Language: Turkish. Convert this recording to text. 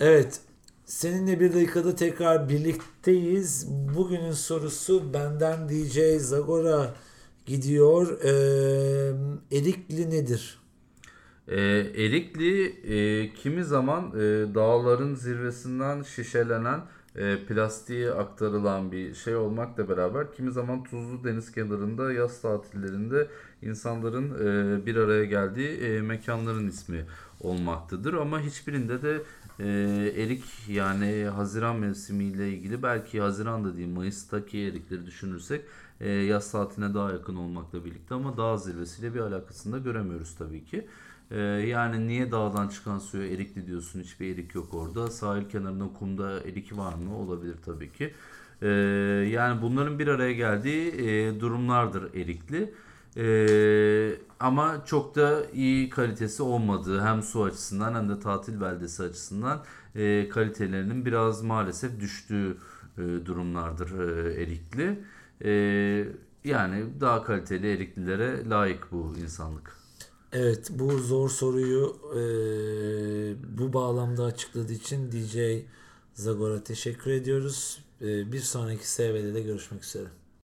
Evet. Seninle bir dakikada tekrar birlikteyiz. Bugünün sorusu benden DJ Zagora gidiyor. Ee, Erikli nedir? E, Erikli e, kimi zaman e, dağların zirvesinden şişelenen e, plastiğe aktarılan bir şey olmakla beraber kimi zaman tuzlu deniz kenarında yaz tatillerinde insanların e, bir araya geldiği e, mekanların ismi olmaktadır. Ama hiçbirinde de e, erik yani Haziran mevsimiyle ilgili belki Haziran da değil Mayıs'taki erikleri düşünürsek e, yaz tatiline daha yakın olmakla birlikte ama dağ zirvesiyle bir alakasını da göremiyoruz tabii ki. E, yani niye dağdan çıkan suya erikli diyorsun hiçbir erik yok orada. Sahil kenarında kumda erik var mı? Olabilir tabii ki. E, yani bunların bir araya geldiği e, durumlardır erikli. Ee, ama çok da iyi kalitesi olmadığı hem su açısından hem de tatil beldesi açısından e, kalitelerinin biraz maalesef düştüğü e, durumlardır e, erikli. E, yani daha kaliteli eriklilere layık bu insanlık. Evet bu zor soruyu e, bu bağlamda açıkladığı için DJ Zagor'a teşekkür ediyoruz. E, bir sonraki SV'de de görüşmek üzere.